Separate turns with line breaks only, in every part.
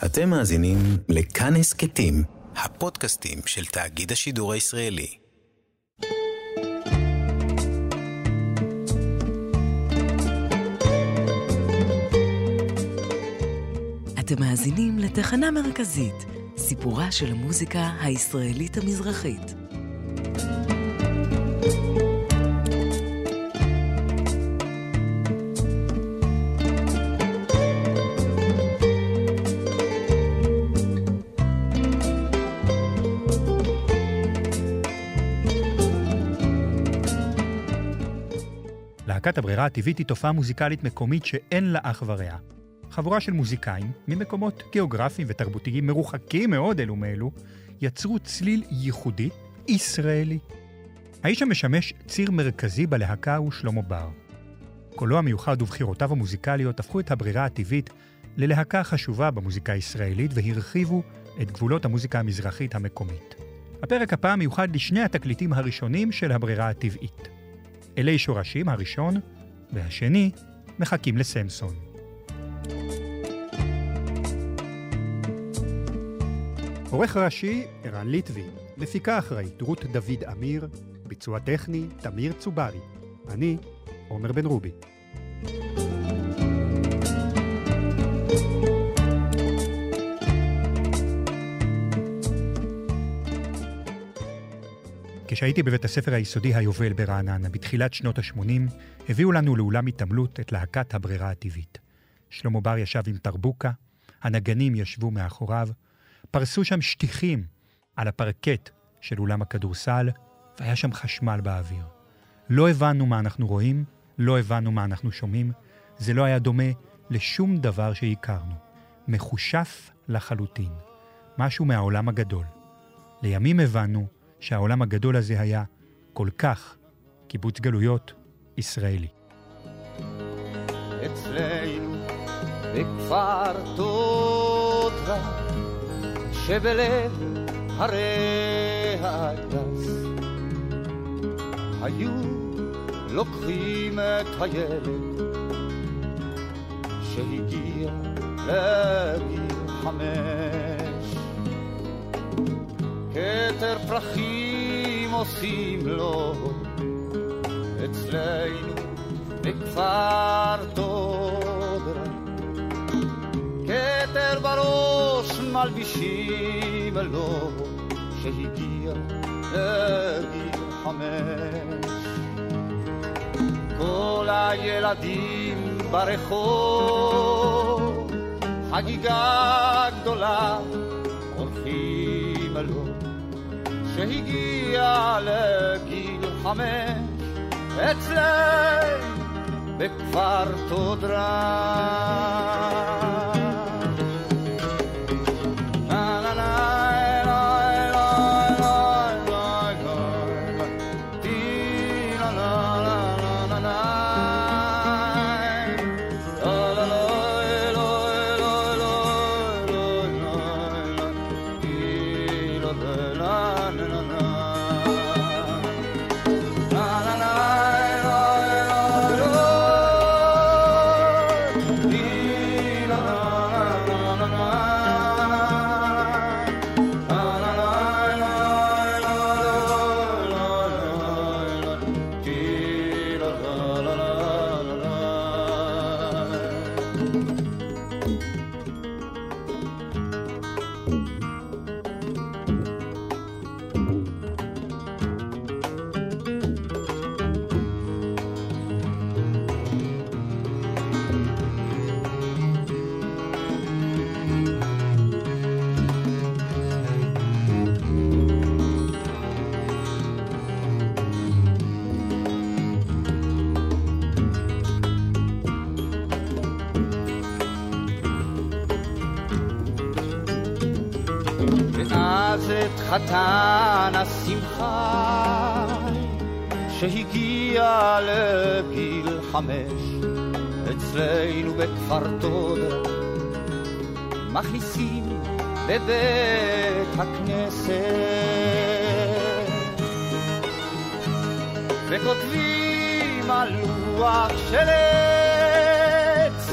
אתם מאזינים לכאן הסכתים, הפודקאסטים של תאגיד השידור הישראלי.
אתם מאזינים לתחנה מרכזית, סיפורה של המוזיקה הישראלית המזרחית.
להקת הברירה הטבעית היא תופעה מוזיקלית מקומית שאין לה אח ורע. חבורה של מוזיקאים, ממקומות גיאוגרפיים ותרבותיים מרוחקים מאוד אלו מאלו, יצרו צליל ייחודי, ישראלי. האיש המשמש ציר מרכזי בלהקה הוא שלמה בר. קולו המיוחד ובחירותיו המוזיקליות הפכו את הברירה הטבעית ללהקה חשובה במוזיקה הישראלית והרחיבו את גבולות המוזיקה המזרחית המקומית. הפרק הפעם מיוחד לשני התקליטים הראשונים של הברירה הטבעית. אלי שורשים הראשון, והשני, מחכים לסמסון. עורך ראשי, ערן ליטבי, מפיקה אחראית, רות דוד אמיר, ביצוע טכני, תמיר צוברי. אני, עומר בן רובי. כשהייתי בבית הספר היסודי היובל ברעננה, בתחילת שנות ה-80, הביאו לנו לאולם התעמלות את להקת הברירה הטבעית. שלמה בר ישב עם טרבוקה, הנגנים ישבו מאחוריו, פרסו שם שטיחים על הפרקט של אולם הכדורסל, והיה שם חשמל באוויר. לא הבנו מה אנחנו רואים, לא הבנו מה אנחנו שומעים, זה לא היה דומה לשום דבר שהכרנו. מחושף לחלוטין. משהו מהעולם הגדול. לימים הבנו שהעולם הגדול הזה היה כל כך קיבוץ גלויות ישראלי.
אצלנו בכפר תודה שבלב הרי ההדס היו לוקחים את הילד שהגיע לגיל חמש כתר פרחים עושים לו. אצלנו בכפר תודרה. כתר בראש מלבישים לו שהגיע לגיל חמש כל הילדים ברחוב חגיגה גדולה עורכים לו שהגיע לגיל חמש אצלנו בכפר תודרה חתן השמחה שהגיע לגיל חמש אצלנו בכפר תודה. מכניסים בבית הכנסת וכותבים על לוח של עץ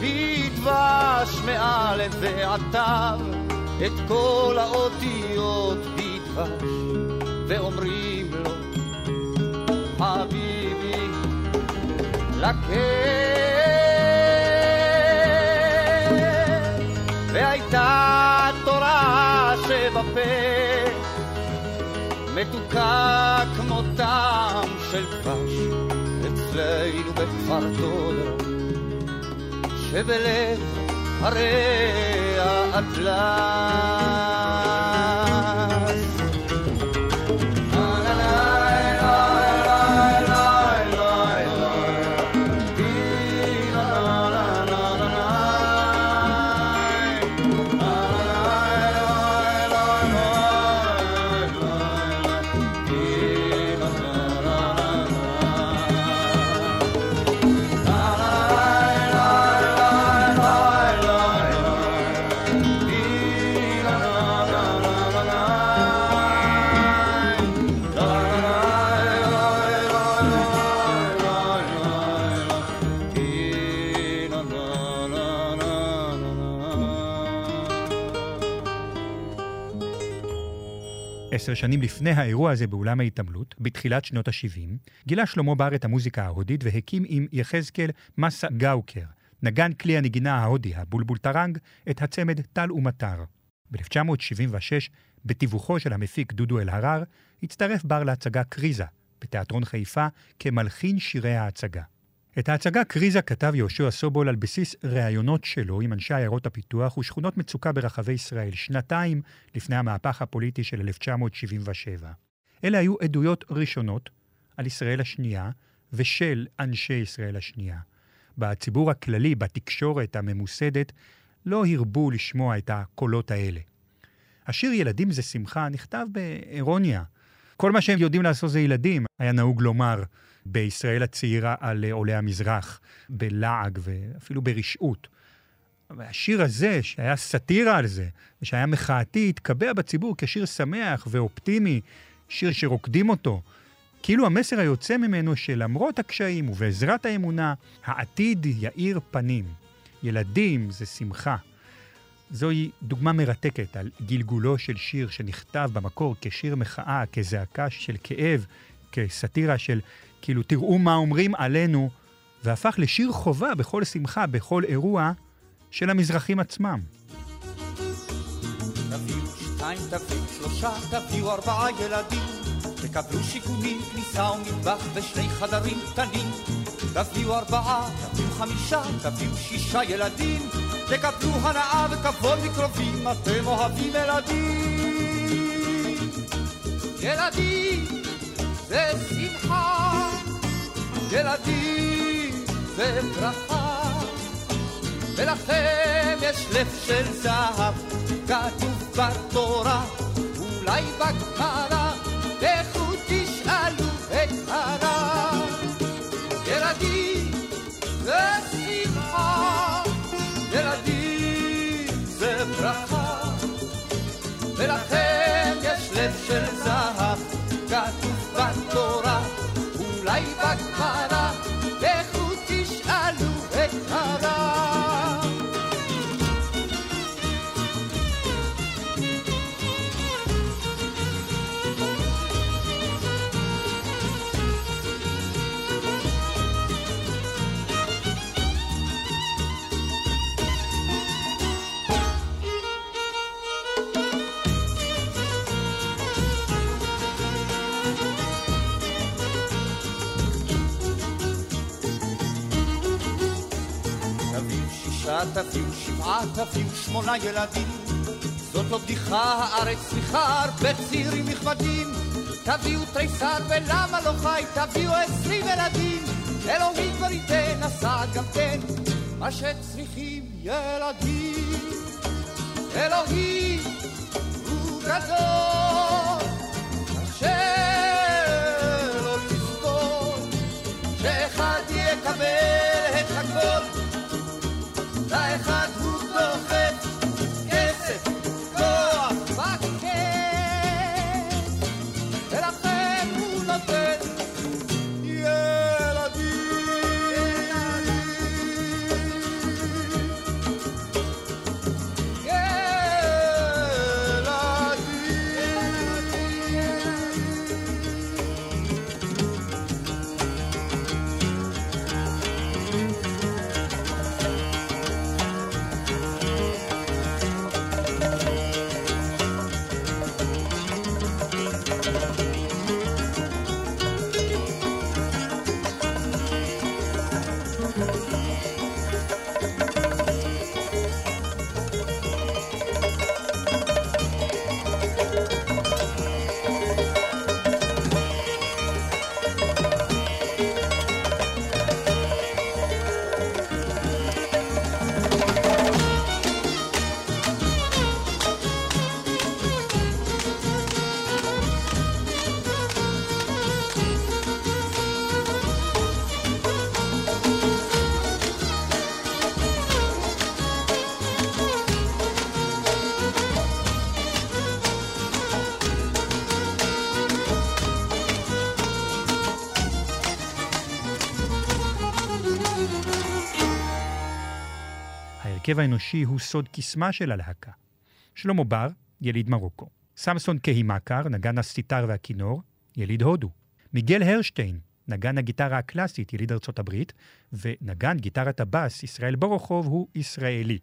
בדבר כתש מאלף תו את כל האותיות לקר. והייתה תורה שבפה, מתוקה כמו טעם של דבש, אצלנו בכפר תודה, שבלב הרי האטלס.
עשר שנים לפני האירוע הזה באולם ההתעמלות, בתחילת שנות ה-70, גילה שלמה בר את המוזיקה ההודית והקים עם יחזקאל מסה גאוקר, נגן כלי הנגינה ההודי, הבולבול טרנג, את הצמד טל ומטר. ב-1976, בתיווכו של המפיק דודו אלהרר, הצטרף בר להצגה קריזה, בתיאטרון חיפה, כמלחין שירי ההצגה. את ההצגה קריזה כתב יהושע סובול על בסיס ראיונות שלו עם אנשי עיירות הפיתוח ושכונות מצוקה ברחבי ישראל, שנתיים לפני המהפך הפוליטי של 1977. אלה היו עדויות ראשונות על ישראל השנייה ושל אנשי ישראל השנייה. בציבור הכללי, בתקשורת הממוסדת, לא הרבו לשמוע את הקולות האלה. השיר ילדים זה שמחה נכתב באירוניה. כל מה שהם יודעים לעשות זה ילדים, היה נהוג לומר. בישראל הצעירה על עולי המזרח, בלעג ואפילו ברשעות. והשיר הזה, שהיה סאטירה על זה, ושהיה מחאתי, התקבע בציבור כשיר שמח ואופטימי, שיר שרוקדים אותו. כאילו המסר היוצא ממנו שלמרות הקשיים ובעזרת האמונה, העתיד יאיר פנים. ילדים זה שמחה. זוהי דוגמה מרתקת על גלגולו של שיר שנכתב במקור כשיר מחאה, כזעקה של כאב, כסאטירה של כאילו, תראו מה אומרים עלינו, והפך לשיר חובה בכל שמחה, בכל אירוע, של המזרחים עצמם.
תביאו תקבלו שיכונים, כניסה ומטבח ושני חדרים קטנים. תביאו ארבעה, תביאו חמישה, תביאו שישה ילדים, תקבלו הנאה וכבוד מקרובים, אתם אוהבים ילדים. ילדים זה שמחה, ילדים זה ברכה, ולכם יש לב של זהב, כתוב בתורה, אולי בגמרא, לכו תביאו שמונה ילדים. זאת לא בדיחה, הארץ צריכה הרבה צעירים נכבדים. תביאו תריסר ולמה לא חי, תביאו עשרים ילדים. אלוהים כבר ייתן, הסעד גם כן, מה שצריכים ילדים. אלוהים הוא גדול,
ההרכב האנושי הוא סוד קסמה של הלהקה. שלמה בר, יליד מרוקו. סמסון קהימקר, נגן הסיטר והכינור, יליד הודו. מיגל הרשטיין, נגן הגיטרה הקלאסית, יליד ארצות הברית, ונגן גיטרת הבאס, ישראל בורוכוב, הוא ישראלי.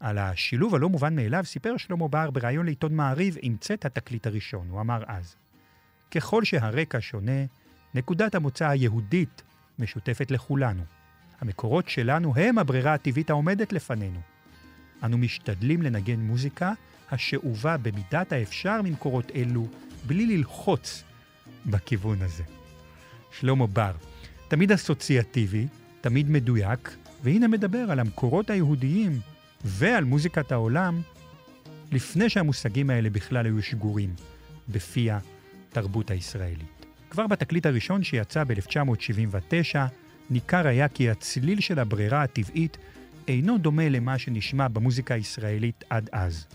על השילוב הלא מובן מאליו סיפר שלמה בר בריאיון לעיתון מעריב עם צאת התקליט הראשון. הוא אמר אז, ככל שהרקע שונה, נקודת המוצא היהודית משותפת לכולנו. המקורות שלנו הם הברירה הטבעית העומדת לפנינו. אנו משתדלים לנגן מוזיקה השאובה במידת האפשר ממקורות אלו, בלי ללחוץ בכיוון הזה. שלמה בר, תמיד אסוציאטיבי, תמיד מדויק, והנה מדבר על המקורות היהודיים ועל מוזיקת העולם, לפני שהמושגים האלה בכלל היו שגורים בפי התרבות הישראלית. כבר בתקליט הראשון שיצא ב-1979, ניכר היה כי הצליל של הברירה הטבעית אינו דומה למה שנשמע במוזיקה הישראלית עד אז.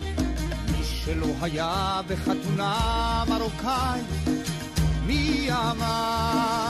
מי שלא היה בחתונה מרוקאית, מי אמר?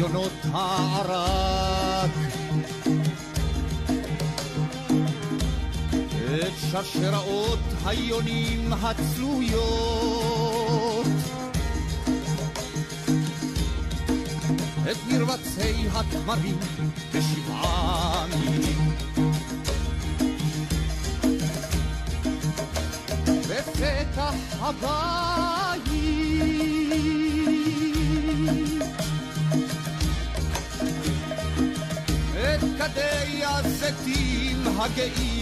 את חזיונות הערק את שרשראות היונים הצלויות. את מרבצי התמרים בשבעה מילים בפתח הבית כדי הזיתים הגאים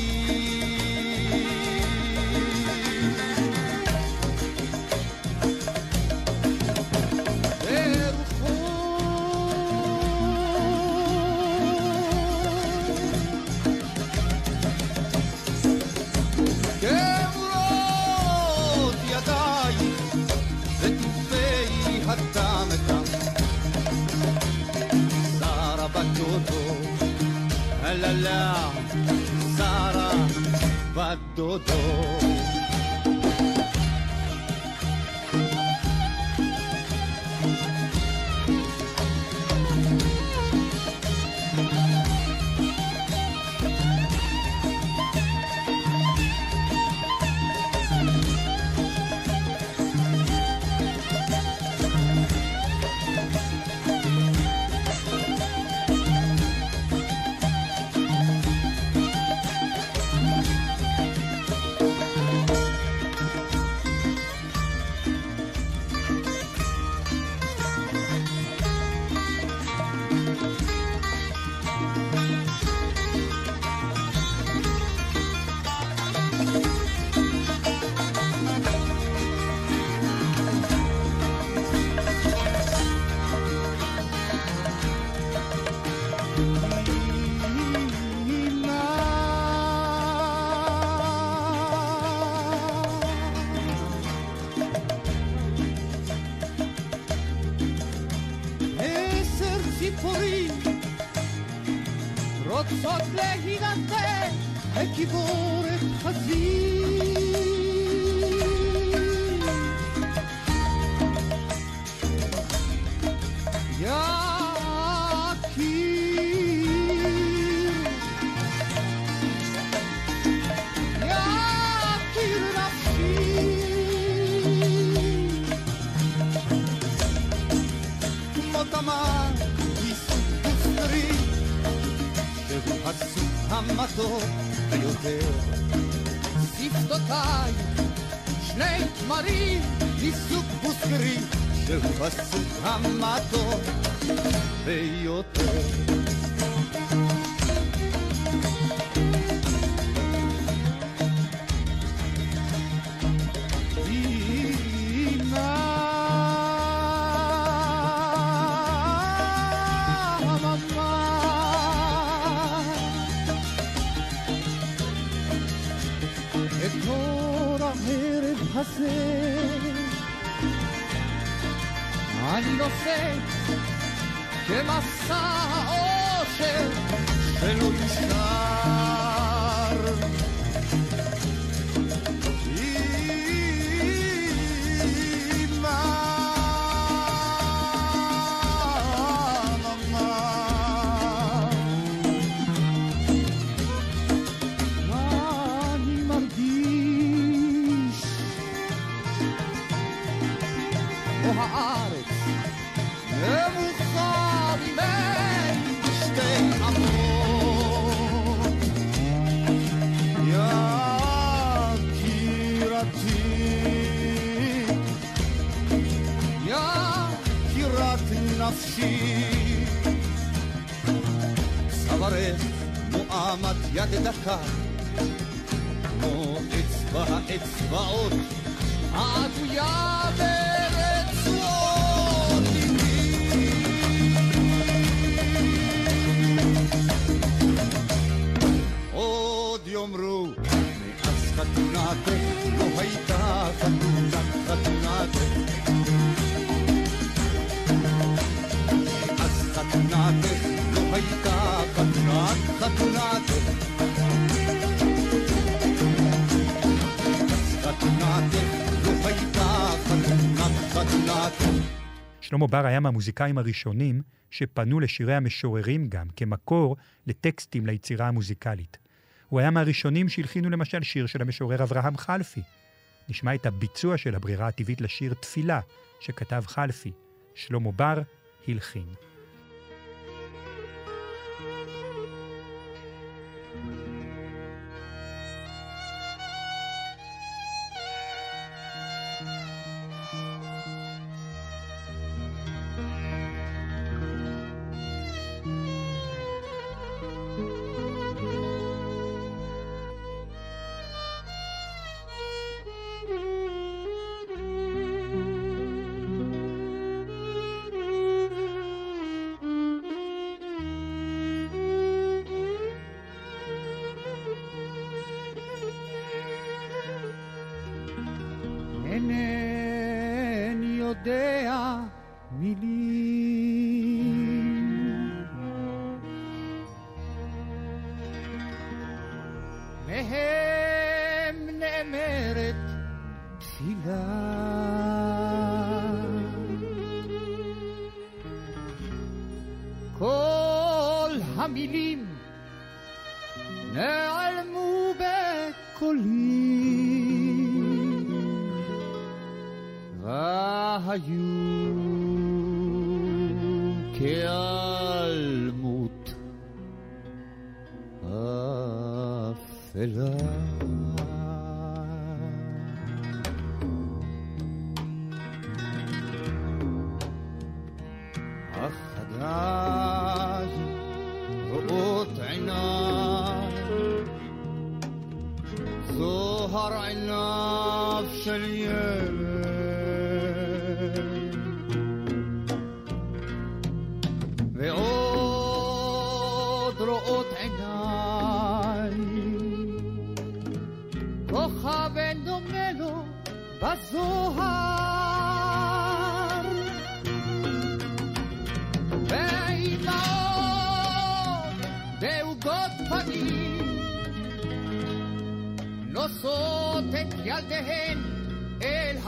Sara, la, do -do. cuando sé que más se lo מעמד יד דקה, כמו אצבע האצבעות, העטויה ברצועות עוד יאמרו, מאז חתונתך לא הייתה חתונה, חתונתך חתונתך לא הייתה חתונת חתונתך
שלמה בר היה מהמוזיקאים הראשונים שפנו לשירי המשוררים גם כמקור לטקסטים ליצירה המוזיקלית. הוא היה מהראשונים שהלחינו למשל שיר של המשורר אברהם חלפי. נשמע את הביצוע של הברירה הטבעית לשיר תפילה שכתב חלפי. שלמה בר הלחין.
بالزهار Bailao de un godfani Los otes que al el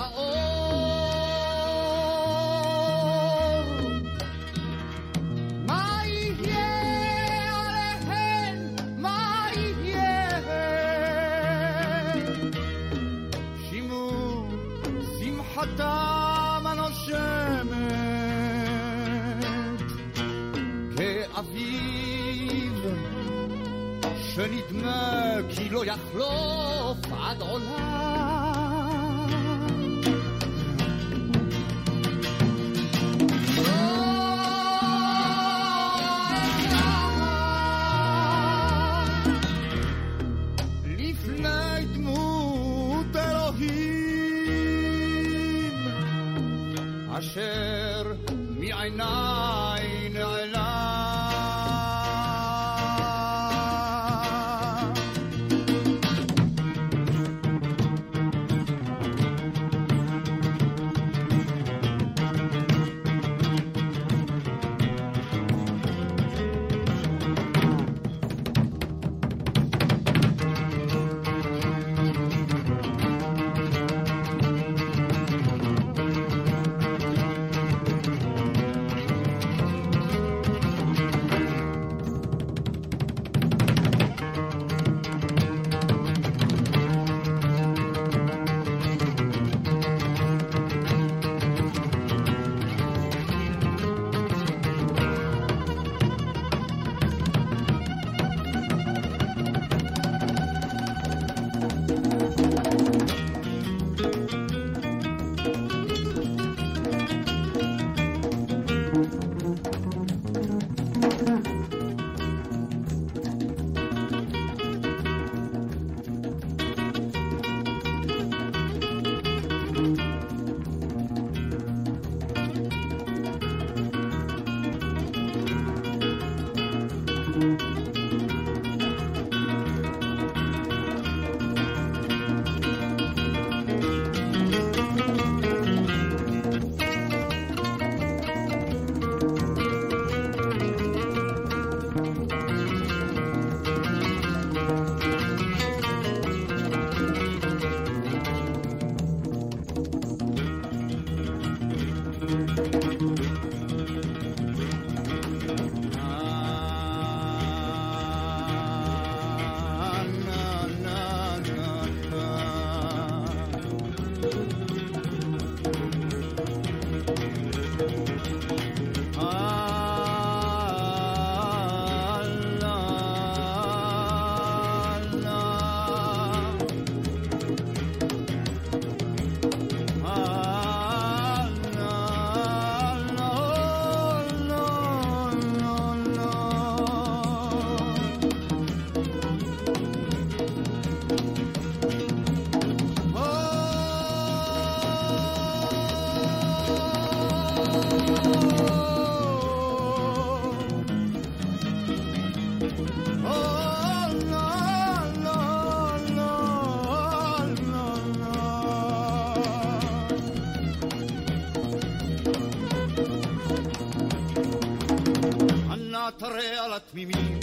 תראה על התמימים,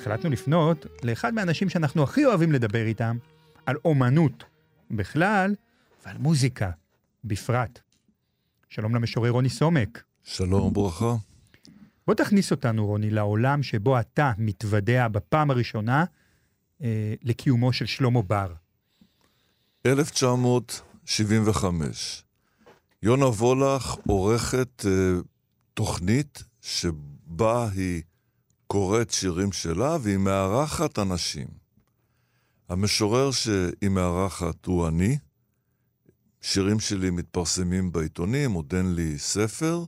החלטנו לפנות לאחד מהאנשים שאנחנו הכי אוהבים לדבר איתם, על אומנות בכלל ועל מוזיקה בפרט. שלום למשורר רוני סומק.
שלום וברכה.
בוא תכניס אותנו, רוני, לעולם שבו אתה מתוודע בפעם הראשונה אה, לקיומו של שלמה בר.
1975. יונה וולך עורכת אה, תוכנית שבה היא קוראת שירים שלה והיא מארחת אנשים. המשורר שהיא מארחת הוא אני. שירים שלי מתפרסמים בעיתונים, עוד אין לי ספר,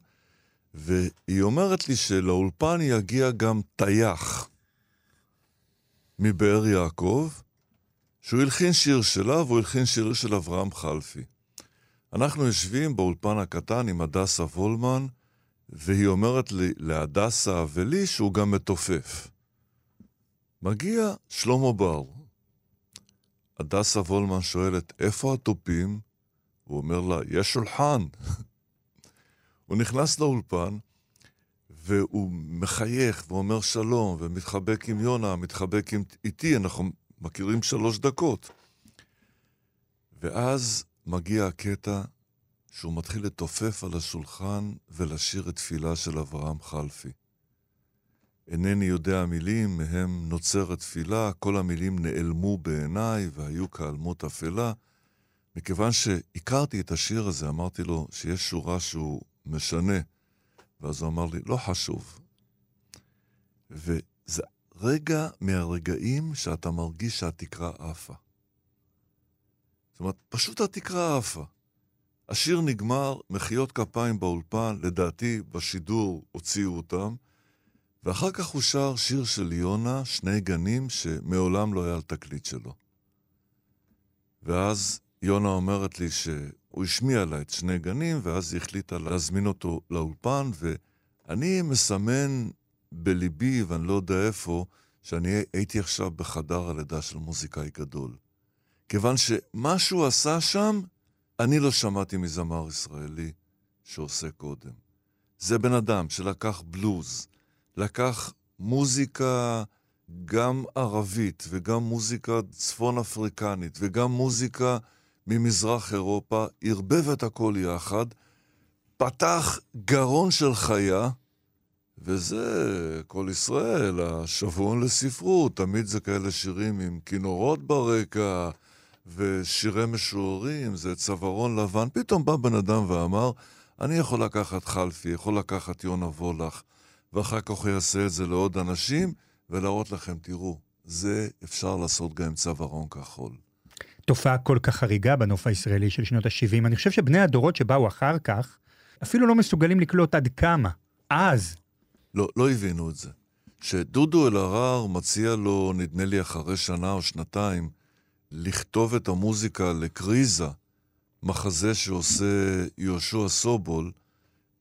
והיא אומרת לי שלאולפן יגיע גם טייח מבאר יעקב, שהוא הלחין שיר שלה והוא הלחין שיר של אברהם חלפי. אנחנו יושבים באולפן הקטן עם הדסה וולמן, והיא אומרת לי, להדסה ולי שהוא גם מתופף. מגיע שלמה בר. הדסה וולמן שואלת, איפה התופים? הוא אומר לה, יש שולחן. הוא נכנס לאולפן, והוא מחייך ואומר שלום, ומתחבק עם יונה, מתחבק עם, איתי, אנחנו מכירים שלוש דקות. ואז מגיע הקטע שהוא מתחיל לתופף על השולחן ולשיר את תפילה של אברהם חלפי. אינני יודע מילים, מהם נוצרת תפילה, כל המילים נעלמו בעיניי והיו כעלמות אפלה. מכיוון שהכרתי את השיר הזה, אמרתי לו שיש שורה שהוא משנה, ואז הוא אמר לי, לא חשוב. וזה רגע מהרגעים שאתה מרגיש שהתקרה עפה. זאת אומרת, פשוט התקרה עפה. השיר נגמר, מחיאות כפיים באולפן, לדעתי בשידור הוציאו אותם, ואחר כך הוא שר שיר של יונה, שני גנים, שמעולם לא היה על תקליט שלו. ואז יונה אומרת לי שהוא השמיע לה את שני גנים, ואז היא החליטה להזמין אותו לאולפן, ואני מסמן בליבי, ואני לא יודע איפה, שאני הייתי עכשיו בחדר הלידה של מוזיקאי גדול. כיוון שמה שהוא עשה שם, אני לא שמעתי מזמר ישראלי שעושה קודם. זה בן אדם שלקח בלוז, לקח מוזיקה גם ערבית וגם מוזיקה צפון אפריקנית וגם מוזיקה ממזרח אירופה, ערבב את הכל יחד, פתח גרון של חיה, וזה כל ישראל, השבועון לספרות, תמיד זה כאלה שירים עם כינורות ברקע ושירי משוררים, זה צווארון לבן. פתאום בא בן אדם ואמר, אני יכול לקחת חלפי, יכול לקחת יונה וולך, ואחר כך הוא יעשה את זה לעוד אנשים, ולהראות לכם, תראו, זה אפשר לעשות גם עם צווארון כחול.
תופעה כל כך חריגה בנוף הישראלי של שנות ה-70. אני חושב שבני הדורות שבאו אחר כך, אפילו לא מסוגלים לקלוט עד כמה. אז.
לא, לא הבינו את זה. שדודו אלהרר מציע לו, נדמה לי אחרי שנה או שנתיים, לכתוב את המוזיקה לקריזה, מחזה שעושה יהושע סובול,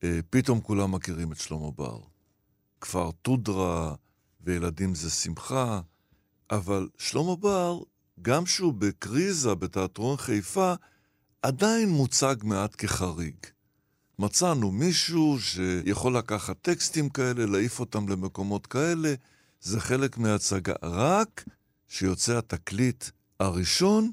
אה, פתאום כולם מכירים את שלמה בר. כפר טודרה וילדים זה שמחה, אבל שלמה בר, גם שהוא בקריזה בתיאטרון חיפה, עדיין מוצג מעט כחריג. מצאנו מישהו שיכול לקחת טקסטים כאלה, להעיף אותם למקומות כאלה, זה חלק מההצגה. רק שיוצא התקליט הראשון,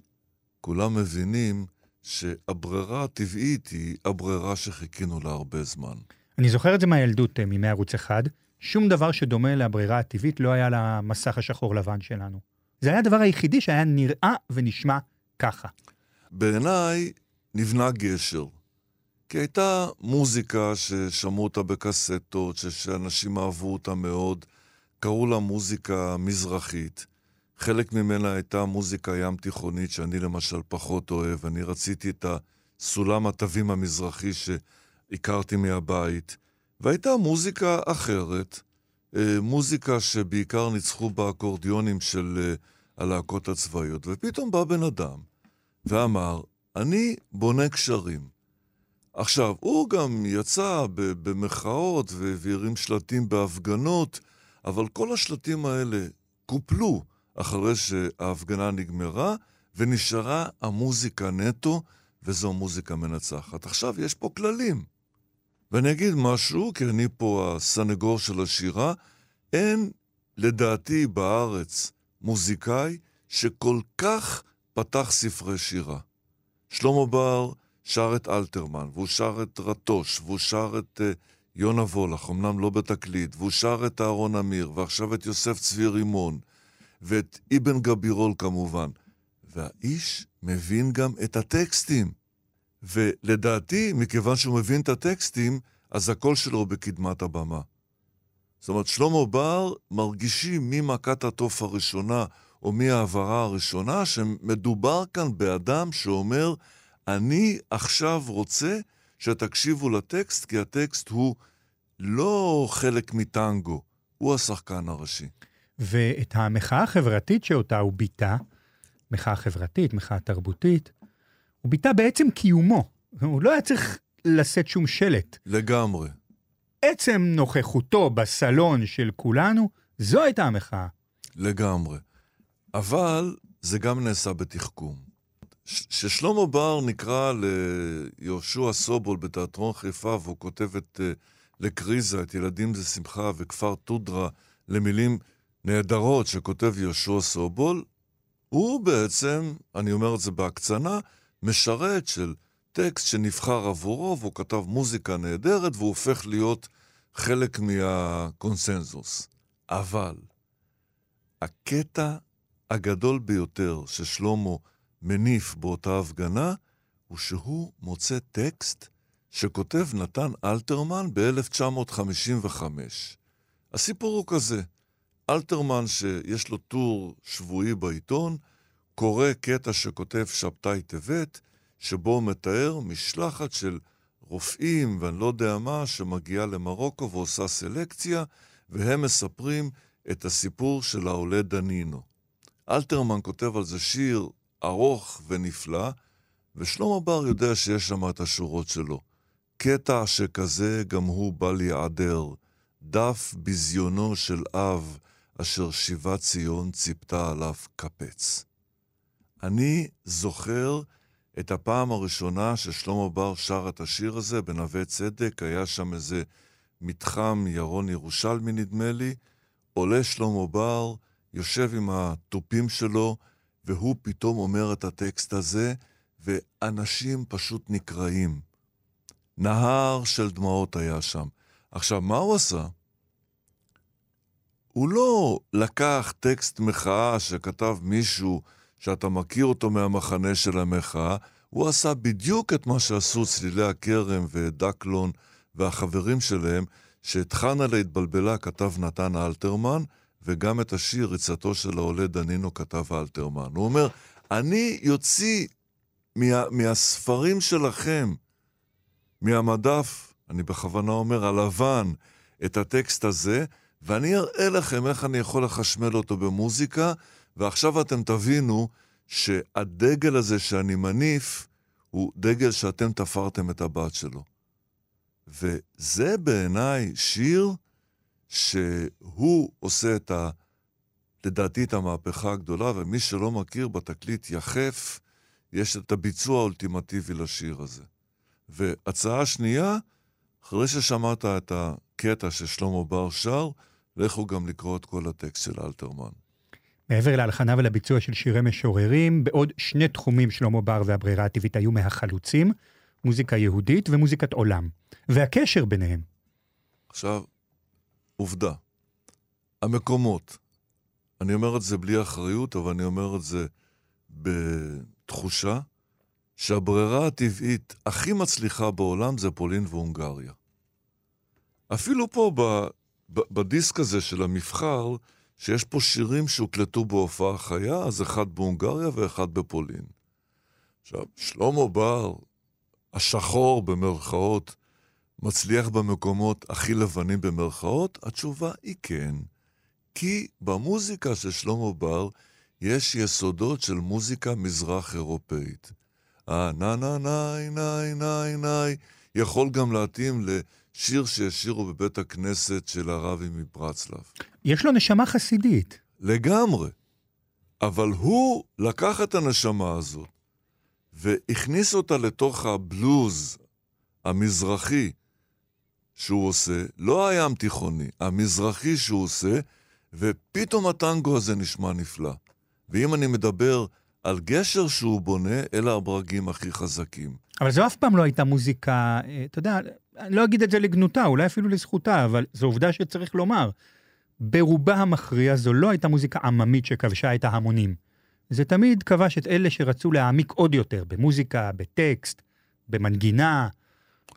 כולם מבינים שהברירה הטבעית היא הברירה שחיכינו לה הרבה זמן.
אני זוכר את זה מהילדות, אה, מימי ערוץ אחד. שום דבר שדומה לברירה הטבעית לא היה למסך השחור לבן שלנו. זה היה הדבר היחידי שהיה נראה ונשמע ככה.
בעיניי נבנה גשר. כי הייתה מוזיקה ששמעו אותה בקסטות, שאנשים אהבו אותה מאוד, קראו לה מוזיקה מזרחית. חלק ממנה הייתה מוזיקה ים תיכונית, שאני למשל פחות אוהב. אני רציתי את הסולם התווים המזרחי שהכרתי מהבית. והייתה מוזיקה אחרת, אה, מוזיקה שבעיקר ניצחו באקורדיונים של אה, הלהקות הצבאיות. ופתאום בא בן אדם ואמר, אני בונה קשרים. עכשיו, הוא גם יצא במחאות והרים שלטים בהפגנות, אבל כל השלטים האלה קופלו אחרי שההפגנה נגמרה, ונשארה המוזיקה נטו, וזו מוזיקה מנצחת. עכשיו, יש פה כללים. ואני אגיד משהו, כי אני פה הסנגור של השירה, אין לדעתי בארץ מוזיקאי שכל כך פתח ספרי שירה. שלמה בר שר את אלתרמן, והוא שר את רטוש, והוא שר את uh, יונה וולך, אמנם לא בתקליט, והוא שר את אהרון אמיר, ועכשיו את יוסף צבי רימון, ואת אבן גבירול כמובן. והאיש מבין גם את הטקסטים. ולדעתי, מכיוון שהוא מבין את הטקסטים, אז הקול שלו בקדמת הבמה. זאת אומרת, שלמה בר מרגישים ממכת התוף הראשונה או מההעברה הראשונה, שמדובר כאן באדם שאומר, אני עכשיו רוצה שתקשיבו לטקסט, כי הטקסט הוא לא חלק מטנגו, הוא השחקן הראשי.
ואת המחאה החברתית שאותה הוא ביטא, מחאה חברתית, מחאה תרבותית, הוא ביטא בעצם קיומו. הוא לא היה צריך לשאת שום שלט.
לגמרי.
עצם נוכחותו בסלון של כולנו, זו הייתה המחאה.
לגמרי. אבל זה גם נעשה בתחכום. כששלמה בר נקרא ליהושע סובול בתיאטרון חיפה, והוא כותב את uh, לקריזה, את ילדים זה שמחה וכפר טודרה, למילים נהדרות שכותב יהושע סובול, הוא בעצם, אני אומר את זה בהקצנה, משרת של טקסט שנבחר עבורו, והוא כתב מוזיקה נהדרת, והוא הופך להיות חלק מהקונסנזוס. אבל הקטע הגדול ביותר ששלמה מניף באותה הפגנה, הוא שהוא מוצא טקסט שכותב נתן אלתרמן ב-1955. הסיפור הוא כזה, אלתרמן שיש לו טור שבועי בעיתון, קורא קטע שכותב שבתאי טבת, שבו הוא מתאר משלחת של רופאים ואני לא יודע מה, שמגיעה למרוקו ועושה סלקציה, והם מספרים את הסיפור של העולה דנינו. אלתרמן כותב על זה שיר ארוך ונפלא, ושלמה בר יודע שיש שם את השורות שלו. קטע שכזה גם הוא בא להיעדר, דף ביזיונו של אב, אשר שיבת ציון ציפתה עליו קפץ. אני זוכר את הפעם הראשונה ששלמה בר שר את השיר הזה בנווה צדק, היה שם איזה מתחם ירון ירושלמי נדמה לי, עולה שלמה בר, יושב עם התופים שלו, והוא פתאום אומר את הטקסט הזה, ואנשים פשוט נקרעים. נהר של דמעות היה שם. עכשיו, מה הוא עשה? הוא לא לקח טקסט מחאה שכתב מישהו שאתה מכיר אותו מהמחנה של המחאה, הוא עשה בדיוק את מה שעשו צלילי הכרם ודקלון והחברים שלהם, שאת חנה להתבלבלה כתב נתן אלתרמן, וגם את השיר ריצתו של העולה דנינו כתב אלתרמן. הוא אומר, אני יוציא מה, מהספרים שלכם, מהמדף, אני בכוונה אומר, הלבן, את הטקסט הזה, ואני אראה לכם איך אני יכול לחשמל אותו במוזיקה, ועכשיו אתם תבינו שהדגל הזה שאני מניף, הוא דגל שאתם תפרתם את הבת שלו. וזה בעיניי שיר שהוא עושה את ה... לדעתי את המהפכה הגדולה, ומי שלא מכיר בתקליט יחף, יש את הביצוע האולטימטיבי לשיר הזה. והצעה שנייה, אחרי ששמעת את הקטע ששלמה בר שר, לכו גם לקרוא את כל הטקסט של אלתרמן.
מעבר להלחנה ולביצוע של שירי משוררים, בעוד שני תחומים שלמה בר והברירה הטבעית היו מהחלוצים, מוזיקה יהודית ומוזיקת עולם. והקשר ביניהם.
עכשיו, עובדה. המקומות, אני אומר את זה בלי אחריות, אבל אני אומר את זה בתחושה, שהברירה הטבעית הכי מצליחה בעולם זה פולין והונגריה. אפילו פה ב, ב, בדיסק הזה של המבחר, שיש פה שירים שהוקלטו בהופעה חיה, אז אחד בהונגריה ואחד בפולין. עכשיו, שלמה בר, השחור במרכאות, מצליח במקומות הכי לבנים במרכאות? התשובה היא כן. כי במוזיקה של שלמה בר יש יסודות של מוזיקה מזרח אירופאית. הנה נה ניי ניי ניי ניי יכול גם להתאים לשיר שישירו בבית הכנסת של הרבי מברצלב.
יש לו נשמה חסידית.
לגמרי. אבל הוא לקח את הנשמה הזאת והכניס אותה לתוך הבלוז המזרחי שהוא עושה, לא הים תיכוני, המזרחי שהוא עושה, ופתאום הטנגו הזה נשמע נפלא. ואם אני מדבר על גשר שהוא בונה, אלה הברגים הכי חזקים.
אבל זו אף פעם לא הייתה מוזיקה, אה, אתה יודע, אני לא אגיד את זה לגנותה, אולי אפילו לזכותה, אבל זו עובדה שצריך לומר. ברובה המכריע זו לא הייתה מוזיקה עממית שכבשה את ההמונים. זה תמיד כבש את אלה שרצו להעמיק עוד יותר, במוזיקה, בטקסט, במנגינה,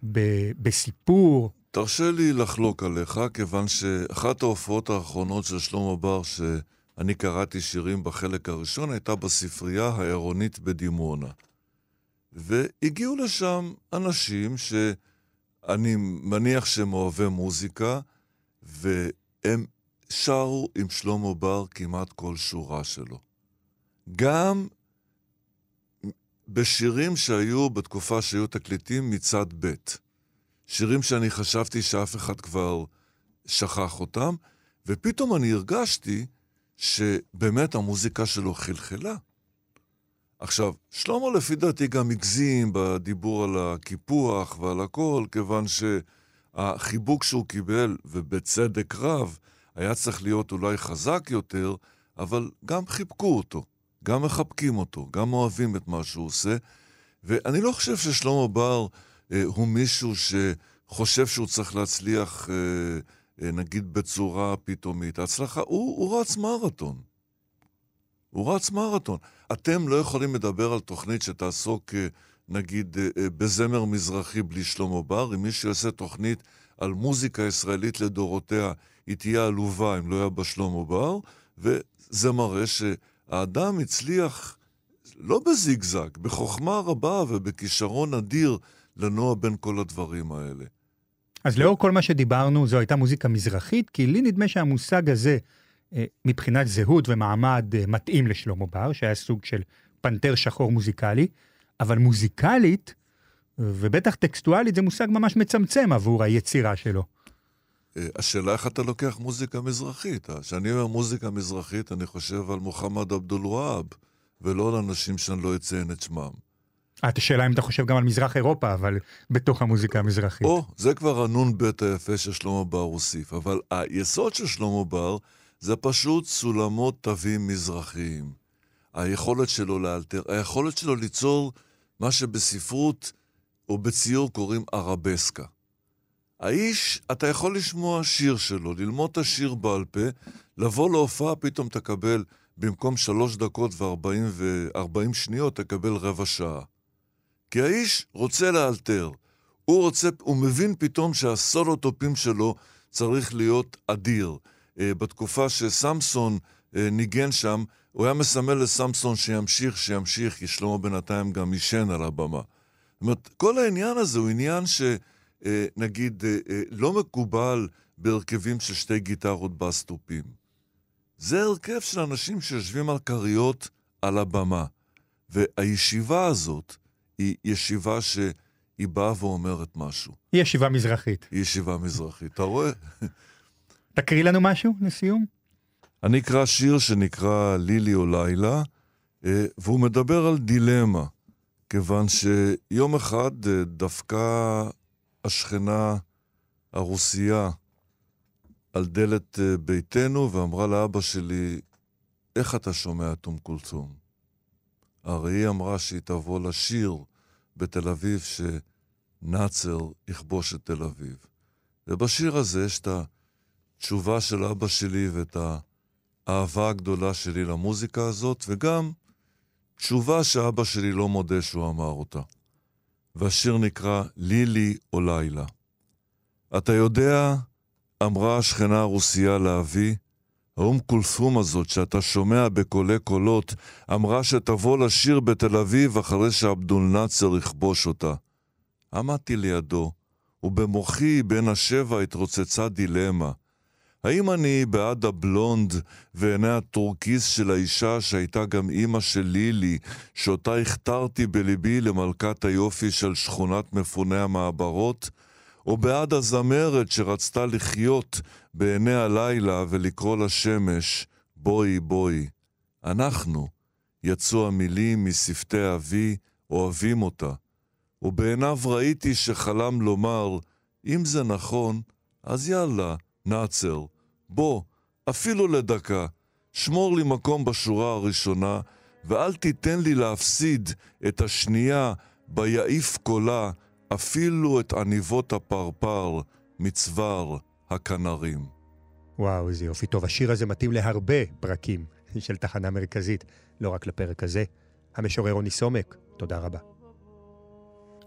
ב- בסיפור.
תרשה לי לחלוק עליך, כיוון שאחת ההופעות האחרונות של שלמה בר, שאני קראתי שירים בחלק הראשון, הייתה בספרייה העירונית בדימונה. והגיעו לשם אנשים שאני מניח שהם אוהבי מוזיקה, והם שרו עם שלמה בר כמעט כל שורה שלו. גם בשירים שהיו בתקופה שהיו תקליטים מצד ב'. שירים שאני חשבתי שאף אחד כבר שכח אותם, ופתאום אני הרגשתי שבאמת המוזיקה שלו חלחלה. עכשיו, שלמה לפי דעתי גם הגזים בדיבור על הקיפוח ועל הכל, כיוון שהחיבוק שהוא קיבל, ובצדק רב, היה צריך להיות אולי חזק יותר, אבל גם חיבקו אותו, גם מחבקים אותו, גם אוהבים את מה שהוא עושה. ואני לא חושב ששלמה בר אה, הוא מישהו שחושב שהוא צריך להצליח, אה, אה, נגיד, בצורה פתאומית. ההצלחה, הוא, הוא רץ מרתון. הוא רץ מרתון. אתם לא יכולים לדבר על תוכנית שתעסוק, אה, נגיד, אה, אה, בזמר מזרחי בלי שלמה בר. אם מישהו יעשה תוכנית על מוזיקה ישראלית לדורותיה, היא תהיה עלובה אם לא היה בה שלמה בר, וזה מראה שהאדם הצליח, לא בזיגזג, בחוכמה רבה ובכישרון אדיר לנוע בין כל הדברים האלה.
אז לאור כל מה שדיברנו, זו הייתה מוזיקה מזרחית, כי לי נדמה שהמושג הזה, מבחינת זהות ומעמד אה, מתאים לשלמה בר, שהיה סוג של פנתר שחור מוזיקלי, אבל מוזיקלית, ובטח טקסטואלית, זה מושג ממש מצמצם עבור היצירה שלו.
אה, השאלה איך אתה לוקח מוזיקה מזרחית. כשאני אומר מוזיקה מזרחית, אני חושב על מוחמד אבדול וואב, ולא על אנשים שאני לא אציין את שמם.
את השאלה אם אתה חושב גם על מזרח אירופה, אבל בתוך המוזיקה המזרחית.
או, זה כבר הנ"ב היפה ששלמה בר הוסיף. אבל היסוד של שלמה בר זה פשוט סולמות תווים מזרחיים. היכולת שלו לאלתר, היכולת שלו ליצור מה שבספרות או בציור קוראים ערבסקה. האיש, אתה יכול לשמוע שיר שלו, ללמוד את השיר בעל פה, לבוא להופעה, פתאום תקבל, במקום שלוש דקות וארבעים וארבעים שניות, תקבל רבע שעה. כי האיש רוצה לאלתר. הוא רוצה, הוא מבין פתאום שהסולוטופים שלו צריך להיות אדיר. אה, בתקופה שסמסון אה, ניגן שם, הוא היה מסמל לסמסון שימשיך, שימשיך, כי שלמה בינתיים גם עישן על הבמה. זאת אומרת, כל העניין הזה הוא עניין שנגיד אה, לא מקובל בהרכבים של שתי גיטרות בסטופים. זה הרכב של אנשים שיושבים על כריות על הבמה. והישיבה הזאת היא ישיבה שהיא באה ואומרת משהו.
היא ישיבה מזרחית.
היא ישיבה מזרחית. אתה רואה?
תקריא לנו משהו לסיום.
אני אקרא שיר שנקרא לילי או לילה, אה, והוא מדבר על דילמה, כיוון שיום אחד אה, דפקה השכנה הרוסיה על דלת אה, ביתנו ואמרה לאבא שלי, איך אתה שומע את אום כולתום? הרי היא אמרה שהיא תבוא לשיר בתל אביב שנאצר יכבוש את תל אביב. ובשיר הזה יש את התשובה של אבא שלי ואת האהבה הגדולה שלי למוזיקה הזאת, וגם תשובה שאבא שלי לא מודה שהוא אמר אותה. והשיר נקרא לילי או לילה. אתה יודע, אמרה השכנה הרוסיה לאבי, האום כולסום הזאת שאתה שומע בקולי קולות, אמרה שתבוא לשיר בתל אביב אחרי שעבדול נאצר יכבוש אותה. עמדתי לידו, ובמוחי בין השבע התרוצצה דילמה. האם אני בעד הבלונד ועיני הטורקיס של האישה שהייתה גם אימא של לילי, שאותה הכתרתי בליבי למלכת היופי של שכונת מפוני המעברות? או בעד הזמרת שרצתה לחיות בעיני הלילה ולקרוא לשמש, בואי בואי. אנחנו, יצאו המילים משפתי אבי, אוהבים אותה. ובעיניו ראיתי שחלם לומר, אם זה נכון, אז יאללה, נעצר. בוא, אפילו לדקה, שמור לי מקום בשורה הראשונה, ואל תיתן לי להפסיד את השנייה ביעיף קולה אפילו את עניבות הפרפר מצוואר הכנרים.
וואו, איזה יופי טוב. השיר הזה מתאים להרבה פרקים של תחנה מרכזית, לא רק לפרק הזה. המשורר רוני סומק, תודה רבה.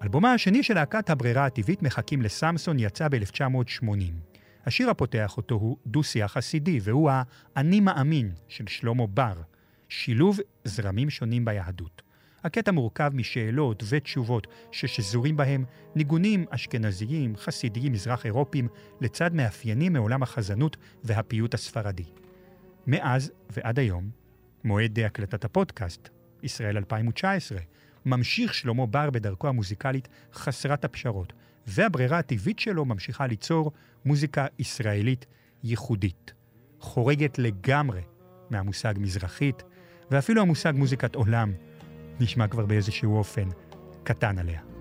אלבומה השני של להקת הברירה הטבעית מחכים לסמסון יצא ב-1980. השיר הפותח אותו הוא דו-שיח חסידי, והוא ה"אני מאמין" של שלמה בר, שילוב זרמים שונים ביהדות. הקטע מורכב משאלות ותשובות ששזורים בהם ניגונים אשכנזיים, חסידיים, מזרח אירופיים, לצד מאפיינים מעולם החזנות והפיוט הספרדי. מאז ועד היום, מועד הקלטת הפודקאסט, ישראל 2019, ממשיך שלמה בר בדרכו המוזיקלית חסרת הפשרות, והברירה הטבעית שלו ממשיכה ליצור מוזיקה ישראלית ייחודית, חורגת לגמרי מהמושג מזרחית, ואפילו המושג מוזיקת עולם
נשמע כבר באיזשהו אופן קטן עליה.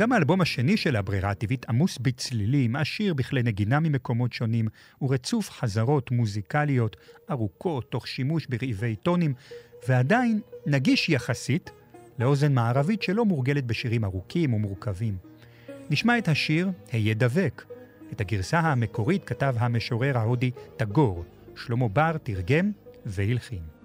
גם האלבום השני של הברירה הטבעית עמוס בצלילים, עשיר בכלי נגינה ממקומות שונים, ורצוף חזרות מוזיקליות ארוכות, תוך שימוש ברעיבי טונים, ועדיין נגיש יחסית לאוזן מערבית שלא מורגלת בשירים ארוכים ומורכבים. נשמע את השיר "היה דבק". את הגרסה המקורית כתב המשורר ההודי טגור. שלמה בר תרגם והלחין.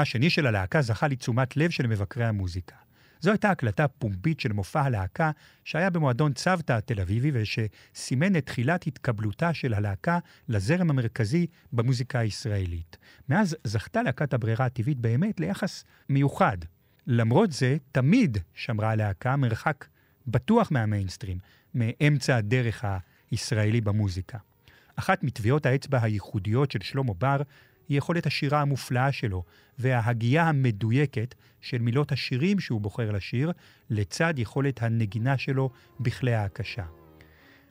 אלבומה השני של הלהקה זכה לתשומת לב של מבקרי המוזיקה. זו הייתה הקלטה פומבית של מופע הלהקה שהיה במועדון צוותא התל אביבי ושסימן את תחילת התקבלותה של הלהקה לזרם המרכזי במוזיקה הישראלית. מאז זכתה להקת הברירה הטבעית באמת ליחס מיוחד. למרות זה, תמיד שמרה הלהקה מרחק בטוח מהמיינסטרים, מאמצע הדרך הישראלי במוזיקה. אחת מטביעות האצבע הייחודיות של שלמה בר היא יכולת השירה המופלאה שלו, וההגייה המדויקת של מילות השירים שהוא בוחר לשיר, לצד יכולת הנגינה שלו בכלי ההקשה.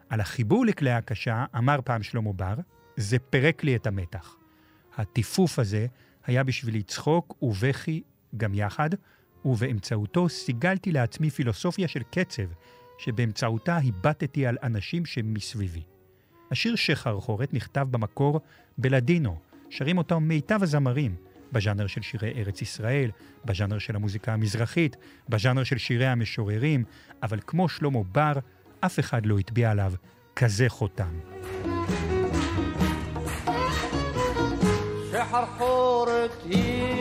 על החיבור לכלי ההקשה אמר פעם שלמה בר, זה פירק לי את המתח. הטיפוף הזה היה בשבילי צחוק ובכי גם יחד, ובאמצעותו סיגלתי לעצמי פילוסופיה של קצב, שבאמצעותה הבטתי על אנשים שמסביבי. השיר שחרחורת נכתב במקור בלדינו, שרים אותו מיטב הזמרים, בז'אנר של שירי ארץ ישראל, בז'אנר של המוזיקה המזרחית, בז'אנר של שירי המשוררים, אבל כמו שלמה בר, אף אחד לא הטביע עליו כזה חותם.
שחרחורת יקראו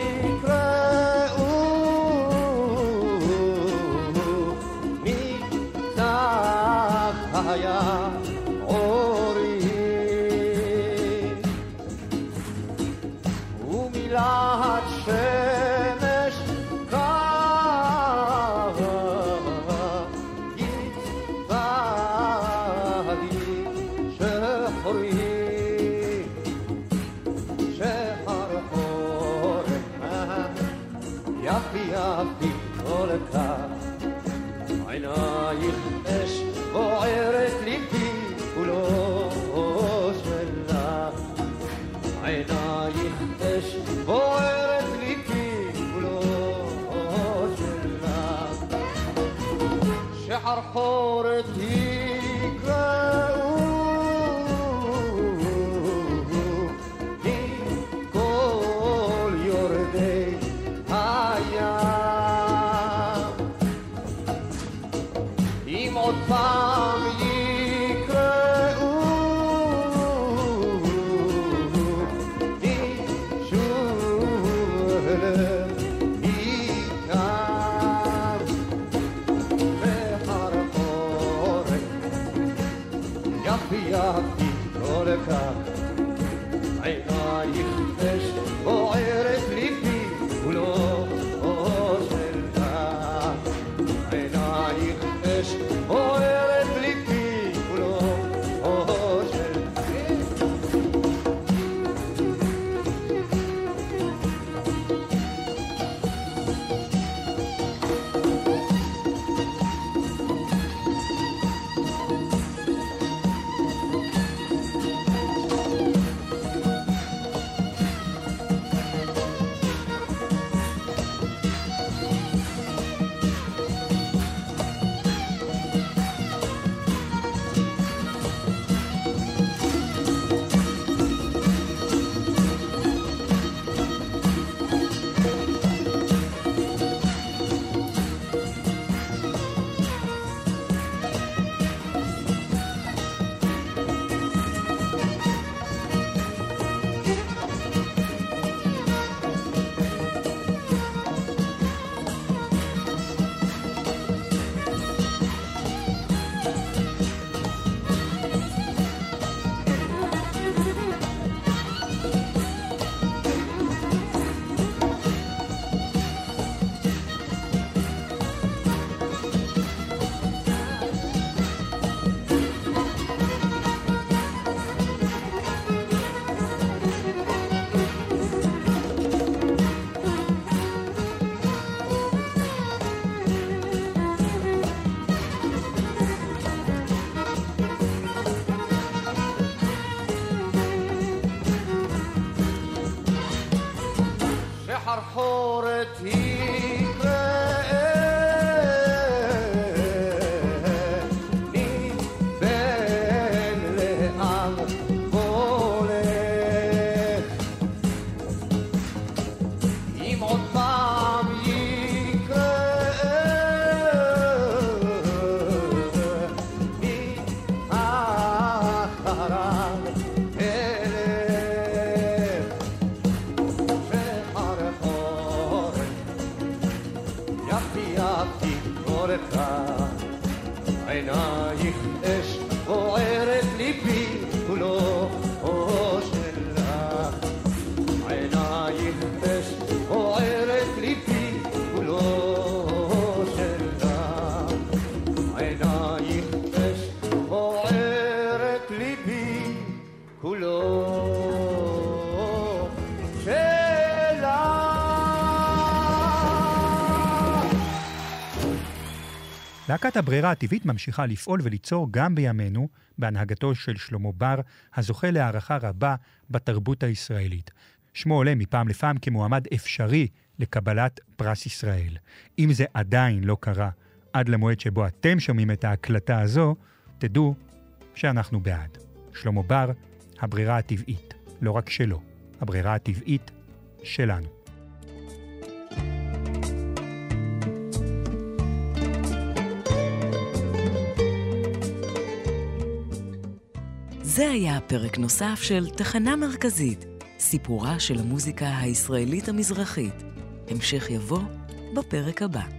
להקת הברירה הטבעית ממשיכה לפעול וליצור גם בימינו, בהנהגתו של שלמה בר, הזוכה להערכה רבה בתרבות הישראלית. שמו עולה מפעם לפעם כמועמד אפשרי לקבלת פרס ישראל. אם זה עדיין לא קרה עד למועד שבו אתם שומעים את ההקלטה הזו, תדעו שאנחנו בעד. שלמה בר, הברירה הטבעית. לא רק שלו, הברירה הטבעית שלנו.
זה היה פרק נוסף של תחנה מרכזית, סיפורה של המוזיקה הישראלית המזרחית. המשך יבוא בפרק הבא.